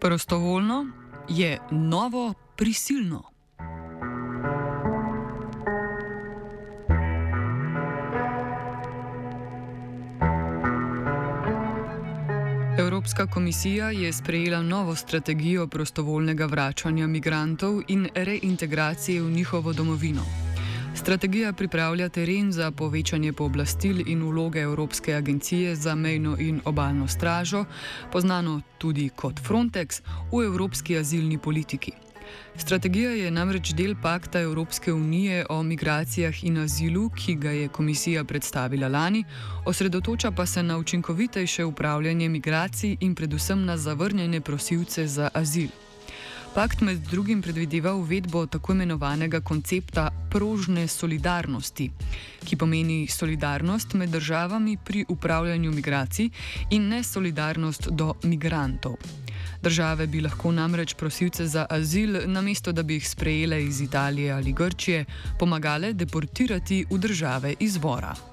Prostovoljno je novo prisilno. Evropska komisija je sprejela novo strategijo prostovoljnega vračanja migrantov in reintegracije v njihovo domovino. Strategija pripravlja teren za povečanje pooblastil in vloge Evropske agencije za mejno in obaljno stražo, poznano tudi kot Frontex, v evropski azilni politiki. Strategija je namreč del pakta Evropske unije o migracijah in azilu, ki ga je komisija predstavila lani, osredotoča pa se na učinkovitejše upravljanje migracij in predvsem na zavrnjene prosilce za azil. Pakt med drugim predvideva uvedbo tako imenovanega koncepta prožne solidarnosti, ki pomeni solidarnost med državami pri upravljanju migracij in ne solidarnost do migrantov. Države bi lahko namreč prosilce za azil, namesto da bi jih sprejele iz Italije ali Grčije, pomagale deportirati v države izvora.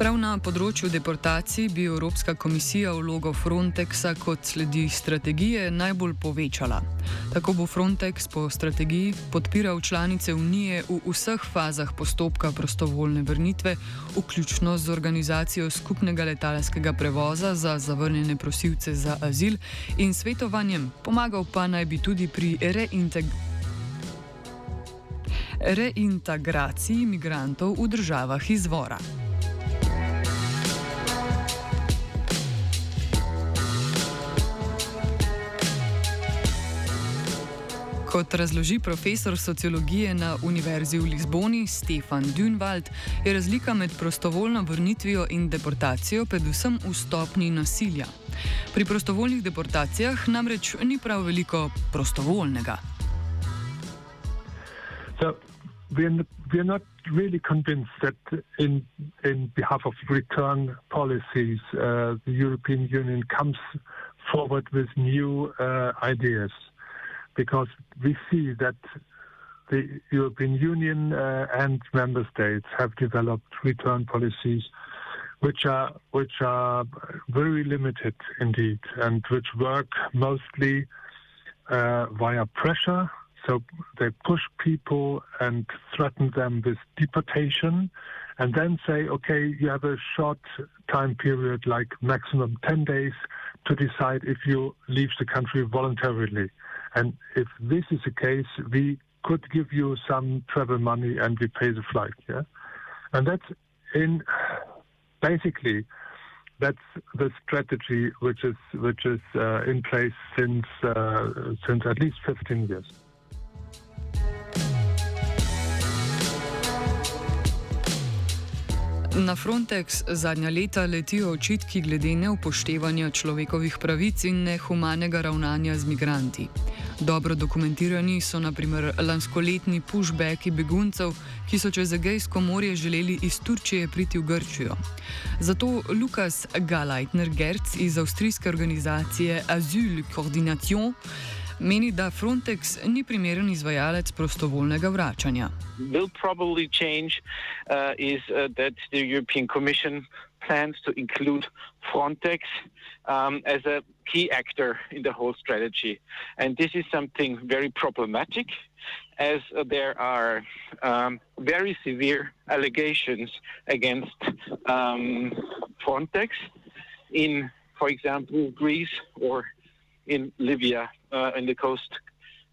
Prav na področju deportacij bi Evropska komisija vlogo Frontexa kot sledi strategije najbolj povečala. Tako bo Frontex po strategiji podpiral članice Unije v vseh fazah postopka prostovoljne vrnitve, vključno z organizacijo skupnega letalskega prevoza za zavrnjene prosilce za azil in svetovanjem, pomagal pa naj bi tudi pri reintegraciji imigrantov v državah izvora. Kot razloži profesor sociologije na Univerzi v Lizboni Stefan Dunwald, je razlika med prostovoljno vrnitvijo in deportacijo predvsem v stopni nasilja. Pri prostovoljnih deportacijah namreč ni prav veliko prostovoljnega. So, we're, we're not really convinced that in, in behalf of return policies, uh, the European Union comes forward with new uh, ideas. Because we see that the European Union uh, and member states have developed return policies which are which are very limited indeed and which work mostly uh, via pressure. So they push people and threaten them with deportation, and then say, okay, you have a short time period, like maximum 10 days, to decide if you leave the country voluntarily. And if this is the case, we could give you some travel money and we pay the flight. Yeah, and that's in basically that's the strategy which is which is uh, in place since uh, since at least 15 years. Na Frontex zadnja leta letijo očitki glede neupoštevanja človekovih pravic in nehumanega ravnanja z migranti. Dobro dokumentirani so naprimer lanskoletni pushbacki beguncev, ki so čez Egejsko morje želeli iz Turčije priti v Grčijo. Zato Lukas Galeitner-Gerc iz avstrijske organizacije Asyl Coordination meni, da Frontex ni primeren izvajalec prostovoljnega vračanja. plans to include Frontex um, as a key actor in the whole strategy. And this is something very problematic as there are um, very severe allegations against um, Frontex in, for example, Greece or in Libya, uh, in the coast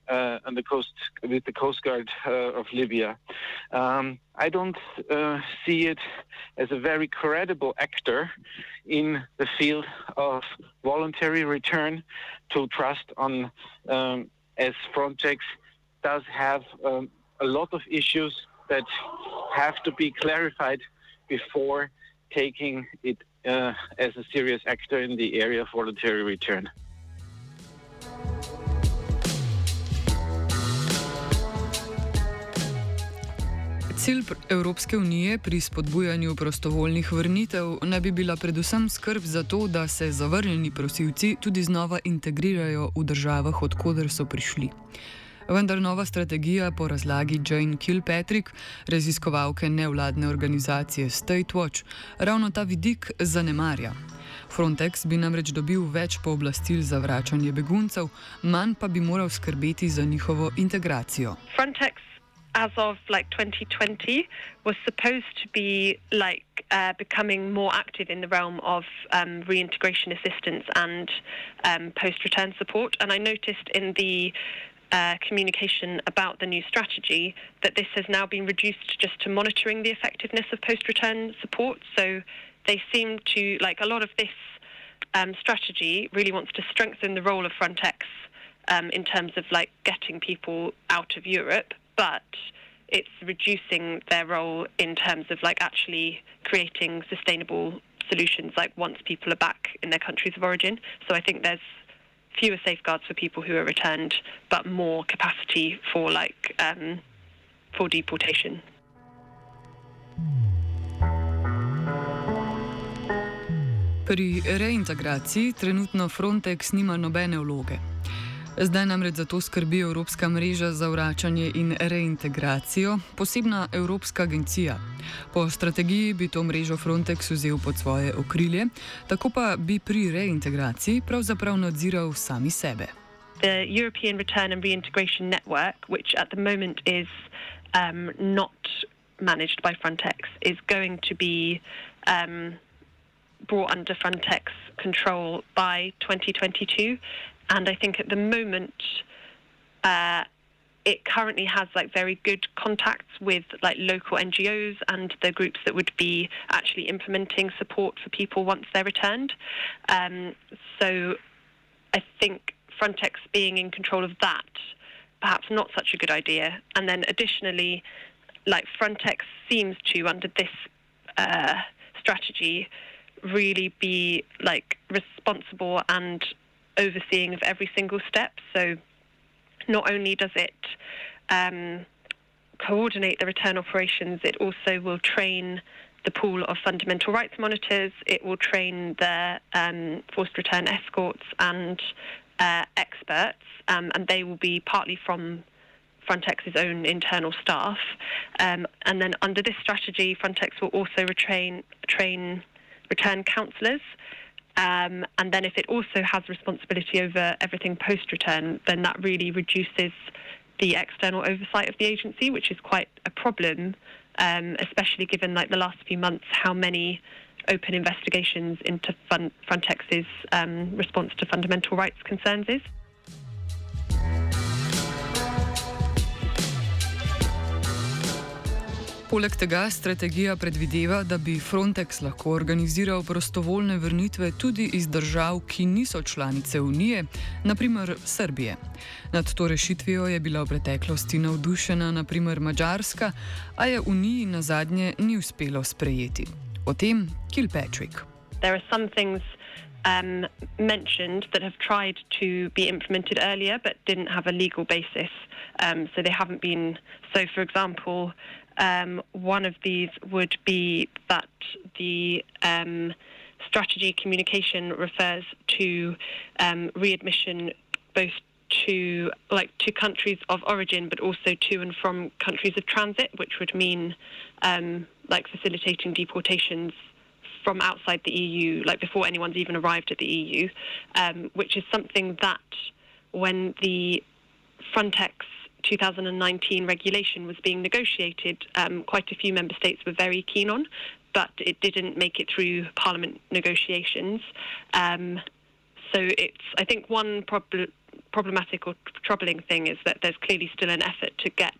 uh, on the coast with the Coast Guard uh, of Libya. Um, I don't uh, see it as a very credible actor in the field of voluntary return to trust on, um, as Frontex does have um, a lot of issues that have to be clarified before taking it uh, as a serious actor in the area of voluntary return. Cilj Evropske unije pri spodbujanju prostovoljnih vrnitev naj bi bila predvsem skrb za to, da se zavrnjeni prosilci tudi znova integrirajo v državah, odkuder so prišli. Vendar nova strategija po razlagi Jane Kilpatrick, raziskovalke nevladne organizacije State Watch, ravno ta vidik zanemarja. Frontex bi namreč dobil več pooblastil za vračanje beguncev, manj pa bi moral skrbeti za njihovo integracijo. Frontex. As of like 2020, was supposed to be like uh, becoming more active in the realm of um, reintegration assistance and um, post-return support. And I noticed in the uh, communication about the new strategy that this has now been reduced just to monitoring the effectiveness of post return support. So they seem to, like a lot of this um, strategy, really wants to strengthen the role of Frontex um, in terms of like getting people out of Europe, but it's reducing their role in terms of like actually creating sustainable solutions like once people are back in their countries of origin. So I think there's fewer safeguards for people who are returned, but more capacity for like um, for deportation. Pri reintegraciji trenutno Frontex nima nobene vloge. Zdaj namreč za to skrbi Evropska mreža za vračanje in reintegracijo, posebna Evropska agencija. Po strategiji bi to mrežo Frontex vzel pod svoje okrilje, tako pa bi pri reintegraciji pravzaprav nadziral sami sebe. The European Return and Reintegration Network, which at the moment is um, not managed by Frontex, is going to be um, brought under Frontex control by 2022. and I think at the moment, uh, it currently has like very good contacts with like local NGOs and the groups that would be actually implementing support for people once they're returned. Um, so I think Frontex being in control of that, perhaps not such a good idea. And then additionally, like Frontex seems to under this uh, strategy really be like responsible and overseeing of every single step. So not only does it um, coordinate the return operations, it also will train the pool of fundamental rights monitors. It will train the um, forced return escorts and uh, experts, um, and they will be partly from Frontex's own internal staff. Um, and then under this strategy, Frontex will also retrain, train return counsellors. Um, and then if it also has responsibility over everything post return, then that really reduces the external oversight of the agency, which is quite a problem, um, especially given like the last few months how many open investigations into Frontex's um, response to fundamental rights concerns is. Poleg tega strategija predvideva, da bi Frontex lahko organiziral prostovoljne vrnitve tudi iz držav, ki niso članice Unije, naprimer Srbije. Nad to rešitvijo je bila v preteklosti navdušena naprimer Mačarska, a je Uniji na zadnje ni uspelo sprejeti. O tem Kilpatrick. Um, mentioned that have tried to be implemented earlier but didn't have a legal basis. Um, so they haven't been. So, for example, Um, one of these would be that the um, strategy communication refers to um, readmission both to like to countries of origin, but also to and from countries of transit, which would mean um, like facilitating deportations from outside the EU, like before anyone's even arrived at the EU, um, which is something that when the Frontex 2019 regulation was being negotiated, um, quite a few member states were very keen on, but it didn't make it through Parliament negotiations. Um, so it's, I think, one prob- problematic or troubling thing is that there's clearly still an effort to get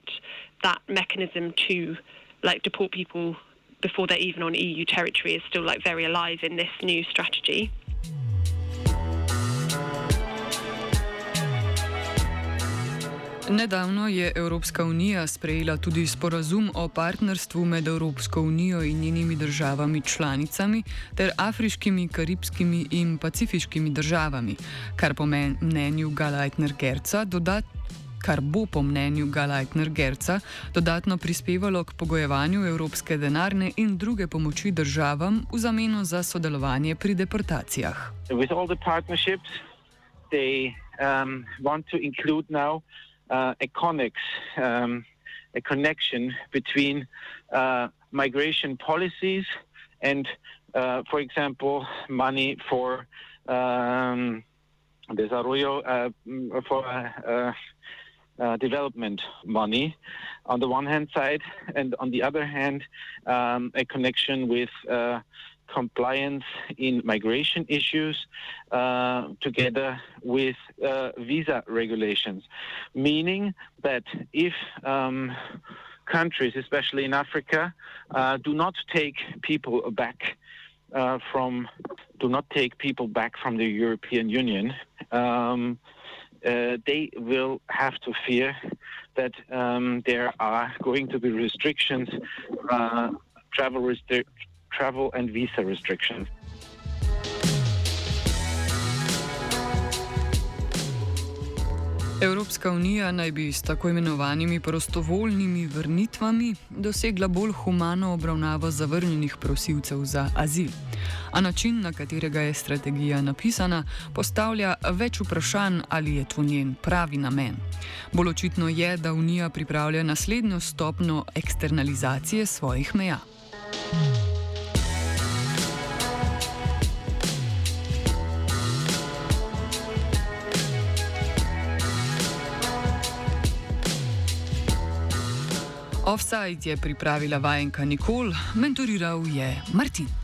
that mechanism to like deport people before they're even on EU territory is still like very alive in this new strategy. Nedavno je Evropska unija sprejela tudi sporazum o partnerstvu med Evropsko unijo in njenimi državami članicami ter afriškimi, karibskimi in pacifiškimi državami, kar po mnenju Galajtner Gerca dodat. Kar bo po mnenju Galajtner Gerca dodatno prispevalo k pogojevanju evropske denarne in druge pomoči državam v zameno za sodelovanje pri deportacijah. With all the partnerships, they um, want to include now uh, a um, a connection between uh, migration policies and, uh, for example, money for um, desarrollo, uh, for uh, uh, development money on the one hand side, and on the other hand, um, a connection with compliance in migration issues uh, together with uh, visa regulations, meaning that if um, countries, especially in Africa, uh, do not take people back uh, from do not take people back from the European Union. Um, uh, they will have to fear that um, there are going to be restrictions, uh, travel, travel and visa restrictions. Evropska unija naj bi s tako imenovanimi prostovoljnimi vrnitvami dosegla bolj humano obravnavo zavrnjenih prosilcev za azil. A način, na katerega je strategija napisana, postavlja več vprašanj, ali je to njen pravi namen. Bolj očitno je, da unija pripravlja naslednjo stopno eksternalizacije svojih meja. Offside je pripravila vajenka Nikol, mentoriral je Martin.